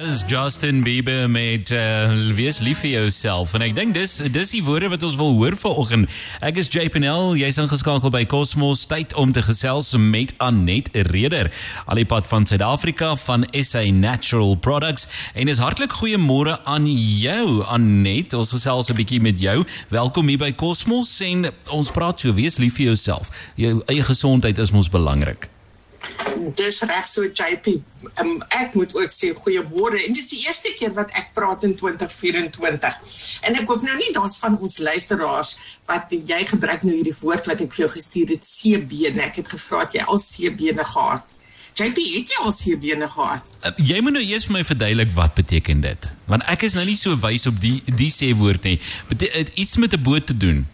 Is Justin Bieber met uh, wees lief vir jouself en ek dink dis dis die woorde wat ons wil hoor vanoggend. Ek is JPNL, jy's ingeskakel by Cosmos tyd om te gesels met Anet Reder. Alipad van Suid-Afrika van SA Natural Products en is hartlik goeiemôre aan jou Anet. Ons gesels 'n bietjie met jou. Welkom hier by Cosmos en ons praat so wees lief vir jouself. Jou eie gesondheid is mos belangrik. Dis reg so JP. Um, ek moet ook sê goeiemôre. En dis die eerste keer wat ek praat in 2024. En ek hoop nou nie daar's van ons luisteraars wat jy gebruik nou hierdie woord wat ek vir jou gestuur het seebene. Ek het gevra het jy al seebene gehad. JP, het jy al seebene gehad? Uh, jy moet nou eers vir my verduidelik wat beteken dit. Want ek is nou nie so wys op die die sê woord nie. Beteken iets met 'n boot te doen.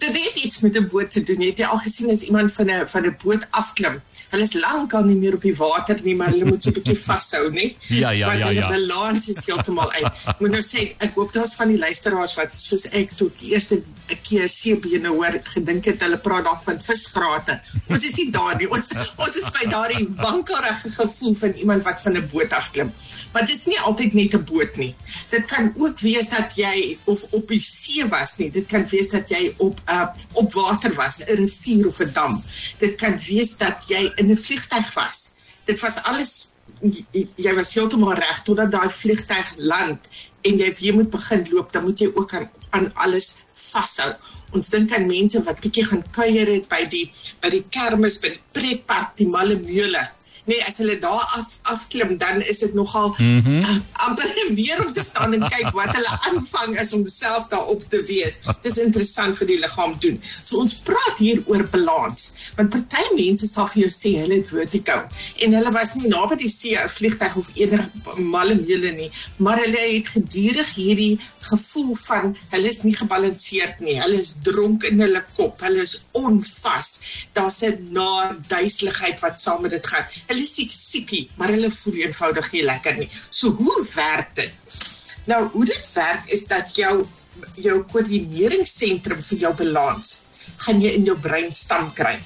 Dit het iets met 'n boot te doen. Het jy al gesien as iemand van 'n van 'n boot afklim? Hulle is lankal nie meer op die water nie, maar hulle moet so 'n bietjie vashou, nê? Ja, ja, ja, ja. Die balans is heeltemal uit. Ek moet nou sê, ek hoop daar's van die luisteraars wat soos ek tot die eerste keer seebene hoor, het gedink het hulle praat dalk van visgrate. Ons is nie daar nie. Ons ons is by daardie wankelrige gevoel van iemand wat van 'n boot afklim. Maar dit is nie altyd net 'n boot nie. Dit kan ook wees dat jy of op die see was nie. Dit kan wees dat jy op uh, op water was, 'n rivier of 'n dam. Dit kan wees dat jy in 'n vliegtyg was. Dit was alles jy was heeltemal reg totdat daai vliegtyg land en jy weer moet begin loop, dan moet jy ook aan aan alles vashou. Ons dink aan mense wat bietjie gaan kuier het by die by die kermis, by die pretpark, die Mallemeule nee, as hulle daar af afklim dan is dit nogal mm -hmm. uh, amper meer om te staan en kyk wat hulle aanvang is om self daarop te wees. Dis interessant vir die liggaam doen. So ons praat hier oor balans. Want party mense sal vir jou sê hulle het vertigo en hulle was nie naby die see of vliegtyg of enige malle meule nie, maar hulle het gedurig hierdie gevoel van hulle is nie gebalanseerd nie. Hulle is dronk in hulle kop. Hulle is onvas. Daar's 'n na duiseligheid wat saam met dit gaan. Hulle hulle siek siekie, maar hulle voel eenvoudig nie lekker nie. So hoe werk dit? Nou, hoe dit werk is dat jou jou koördineringsentrum vir jou balans gaan jy in jou breinstam kry.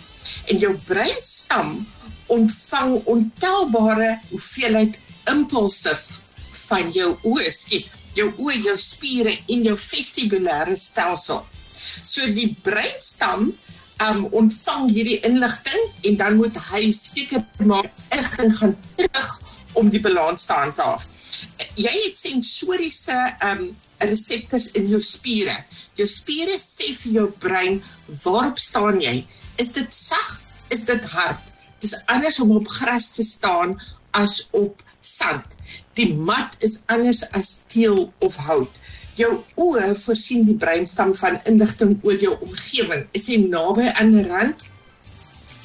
En jou breinstam ontvang ontelbare hoeveelheid impulse van jou oë, skies, jou oë, jou spiere en jou vestibulêre stelsel. So die breinstam um ontvang hierdie inligting en dan moet hy seker maak ek gaan terug om die balans te handhaaf. Jy het sensoriese um reseptors in jou spiere. Jou spiere sê vir jou brein waarop staan jy? Is dit sag? Is dit hard? Dit is anders om op gras te staan as op sand. Die mat is anders as steel of hout jou oë voorsien die breinstam van inligting oor jou omgewing. Is jy naby aan 'n rand?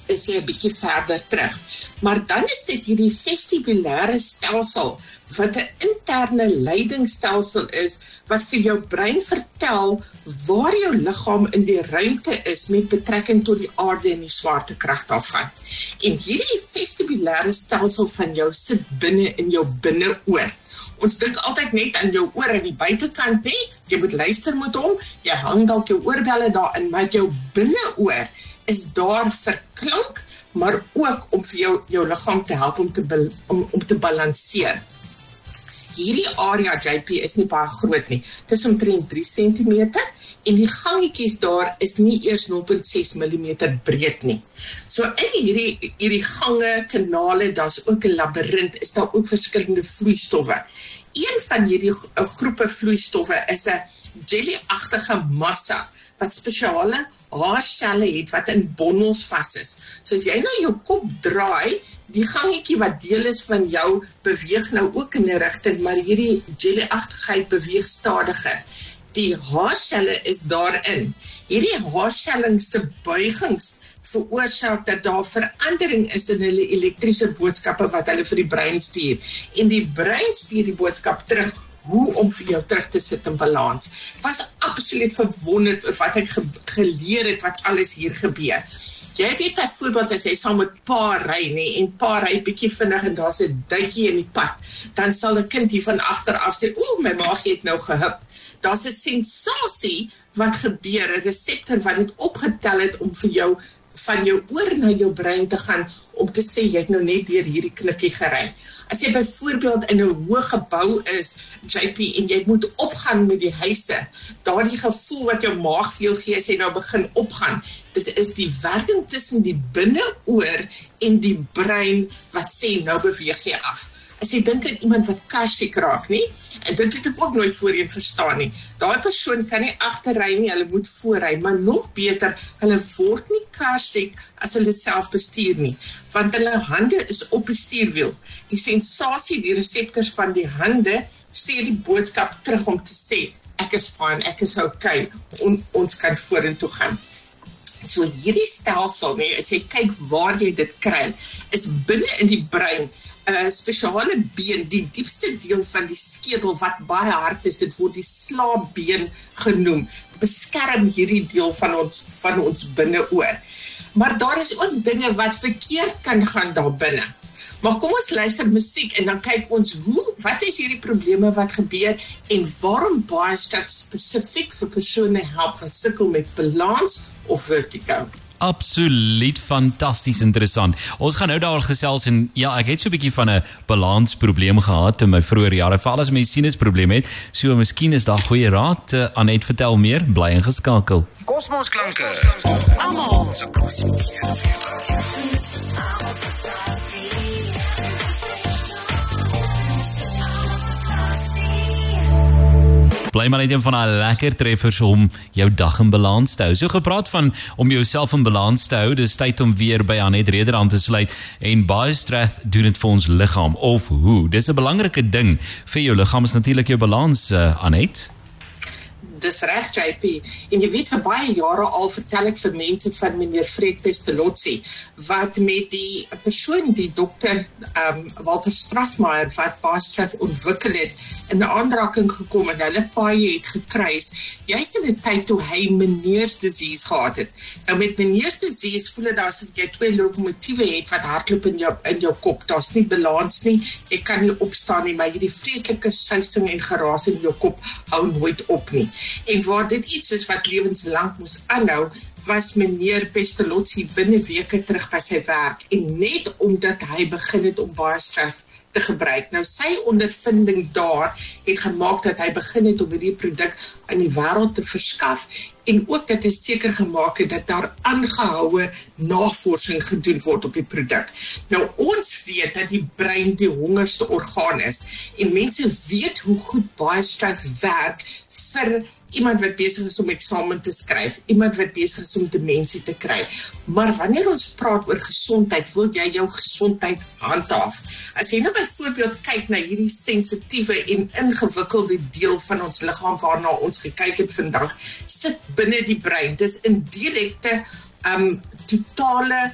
Is jy 'n bietjie verder terug? Maar dan is dit hierdie vestibulêre stelsel wat 'n interne leidingstelsel is wat vir jou brein vertel waar jou liggaam in die ruimte is met betrekking tot die aarde en die swaartekrag daarvan. En hierdie vestibulêre stelsel van jou sit binne in jou binneoor ons dink altyd net aan jou oor aan die buitekant hè. Jy moet luister met hom. Jy hang dalk jou oorbelle daarin maar jou binneoor is daar vir klank maar ook om vir jou jou liggaam te help om te om om te balanseer hierdie area JP is nie baie groot nie dit is omtrent 3 cm en die gangetjies daar is nie eers 0.6 mm breed nie. So in hierdie hierdie gange, kanale, daar's ook 'n labirint, is daar ook verskillende vloeistowwe. Een van hierdie groepe vloeistowwe is 'n jelly-agtige massa wat spesiale haarselle het wat in bondels vas is. So as jy nou jou kop draai, die gangetjie wat deel is van jou beweeg nou ook in 'n rigting, maar hierdie jelly-agtigheid beweeg stadiger die haarselle is daarin. Hierdie haarselling se buigings veroorsaak dat daar verandering is in hulle elektriese boodskappe wat hulle vir die brein stuur. En die brein stuur die boodskap terug hoe om vir jou terug te sit in balans. Was absoluut verwonderd oor wat ek ge geleer het wat alles hier gebeur. Jy weet byvoorbeeld as jy saam met pa ry nê en pa ry bietjie vinnig en daar's 'n duitjie in die pad, dan sal 'n kind hier van agter af sê, "Ooh, my maag het nou gehup." Daar's 'n sensasie wat gebeur, 'n reseptor wat dit opgetel het om vir jou van jou oor na jou brein te gaan om te sê jy het nou net deur hierdie knikkie gery. As jy byvoorbeeld in 'n hoë gebou is, JP en jy moet opgaan met die huise, daardie gevoel wat jou maag vir jou gee as jy nou begin opgaan, dit is die werking tussen die binneoor en die brein wat sê nou beweeg jy af as jy dink aan iemand wat karsiek raak, nie? En dit het ek ook nooit voorheen verstaan nie. Daai persoon kan nie agterry nie, hulle moet voorry, maar nog beter, hulle word nie karsiek as hulle self bestuur nie, want hulle hande is op die stuurwiel. Die sensasie, die reseptors van die hande stuur die boodskap terug om te sê ek is fyn, ek is okay, on, ons kan vorentoe gaan. So hierdie stelsel, nee, as jy kyk waar jy dit kry, is binne in die brein 'n spesiale been, die diepste deel van die skedel wat baie hard is, dit word die slaapbeen genoem, beskerm hierdie deel van ons van ons binneoor. Maar daar is ook dinge wat verkeerd kan gaan daar binne. Maar kom ons luister musiek en dan kyk ons hoe wat is hierdie probleme wat gebeur en waarom baie spesifiek vir persone help wat sukkel met balans of vertigo absoluut fantasties interessant. Ons gaan nou daar gesels en ja, ek het so 'n bietjie van 'n balansprobleem gehad in my vroeë jare. Veral as mens sinusprobleme het. So miskien is daar goeie raad. Uh, Anet, vertel meer. Bly ingeskakel. Kosmos klanke. Almal. So kosmos. Bly maar net een van daai lekker treffers om jou dag in balans te hou. So gepraat van om jouself in balans te hou, dis tyd om weer by Anet Reder aan te sluit en baie stress doen dit vir ons liggaam of hoe. Dis 'n belangrike ding vir jou liggaam is natuurlik jou balans, uh, Anet dis reg JP en jy weet vir baie jare al vertel ek vir mense van meneer Fred Pestalozzi wat met die persoon die dokter ehm um, Walter Strassmayer wat baie stress ontwikkel het in aanraking gekom en hulle paai het gekruis. Jy's in 'n tyd toe hy meneer se disease gehad het. Nou met meneer se disease voel dit asof jy twee lokomotiewe het wat hardloop in jou in jou kop. Daar's nie balans nie. Jy kan nie opstaan nie maar hierdie vreeslike suising en geraas in jou kop hou nooit op nie En waar dit iets is wat lewenslank moes aanhou, was meneer Pestalozzi binne weke terug by sy werk en net omdat hy begin het om baie stres te gebruik. Nou sy ondervinding daar het gemaak dat hy begin het om hierdie produk aan die wêreld te verskaf en ook dat hy seker gemaak het dat daar aangehoue navorsing gedoen word op die produk. Nou ons weet dat die brein die hongerste orgaan is en mense weet hoe goed baie stres werk vir iemand wat besig is om eksamen te skryf, iemand wat besig is om demensie te kry. Maar wanneer ons praat oor gesondheid, wil jy jou gesondheid handhaaf. As jy nou byvoorbeeld kyk na hierdie sensitiewe en ingewikkelde deel van ons liggaam waarna ons gekyk het vandag, sit binne die brein. Dis in direkte um totale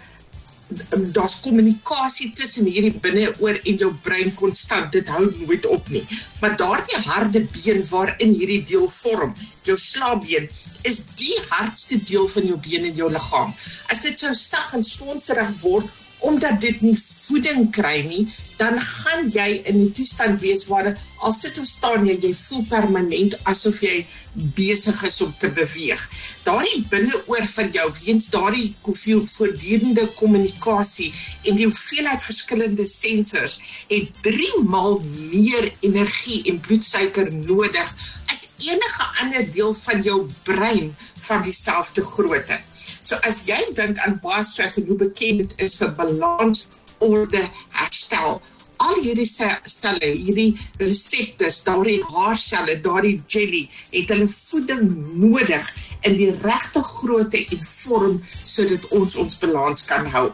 daar's kommunikasie tussen hierdie binneoor en jou brein konstant. Dit hou nooit op nie. Maar daardie harde been waarin hierdie deel vorm, jou slaapbeen, is die hardste deel van jou been in jou liggaam. As dit sou sag en sponserig word omdat dit nie voeding kry nie, dan gaan jy in 'n toestand wees waar al sit of staan jy, jy voel permanent asof jy besig is om te beweeg. Daardie binneoor van jou weens daardie hoeveel voortdurende kommunikasie en die hoeveelheid verskillende sensors het 3 maal meer energie en bloedsuiker nodig as enige ander deel van jou brein van dieselfde grootte. So as jy dink aan baie en hoe bekend dit is vir balans, orde, herstel, al hierdie selle, hierdie reseptors, daardie haarselle, daardie jelly, het hulle voeding nodig in die regte grootte en vorm sodat ons ons balans kan hou.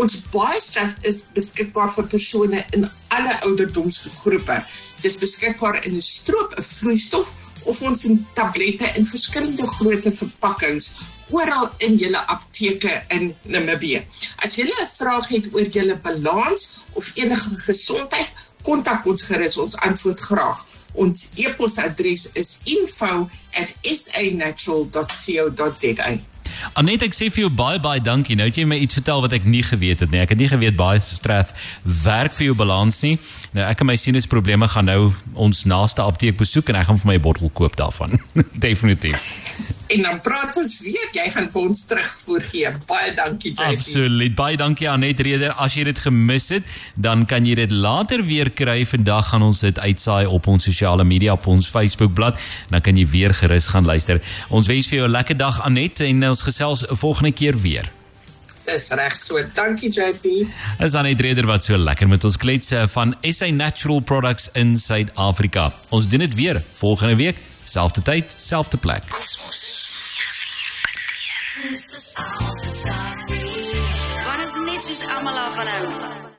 Ons baie stress is beskikbaar vir persone in alle ouderdomsgroepe. Dit is beskikbaar in 'n stroop, 'n vloeistof of ons in tablette in verskillende grootte verpakkings oral in julle apteke in Namibië. As jy 'n vraag het oor julle balans of enige gesondheid, kontak ons gerus, ons antwoord graag. Ons e-posadres is info@sanatural.co.za. Anet, ek sê vir jou baie baie dankie. Nou het jy my iets vertel wat ek nie geweet het nie. Ek het nie geweet baie stres werk vir jou balans nie. Nou ek en my sinusprobleme gaan nou ons naaste apteek besoek en ek gaan vir my 'n bottel koop daarvan. Definitief. En dan praat ons weer. Jy gaan vir ons terugvoer gee. Baie dankie JP. Absoluut. Baie dankie Anet Reder. As jy dit gemis het, dan kan jy dit later weer kry. Vandag gaan ons dit uitsaai op ons sosiale media op ons Facebookblad. Dan kan jy weer gerus gaan luister. Ons wens vir jou 'n lekker dag Anet en ons gesels volgende keer weer. Dis reg so. Dankie JP. Is Anet Reder wat so lekker met ons klets eh, van SA Natural Products in Suid-Afrika. Ons doen dit weer volgende week, selfde tyd, selfde plek. Wat is net soos almal af van hom?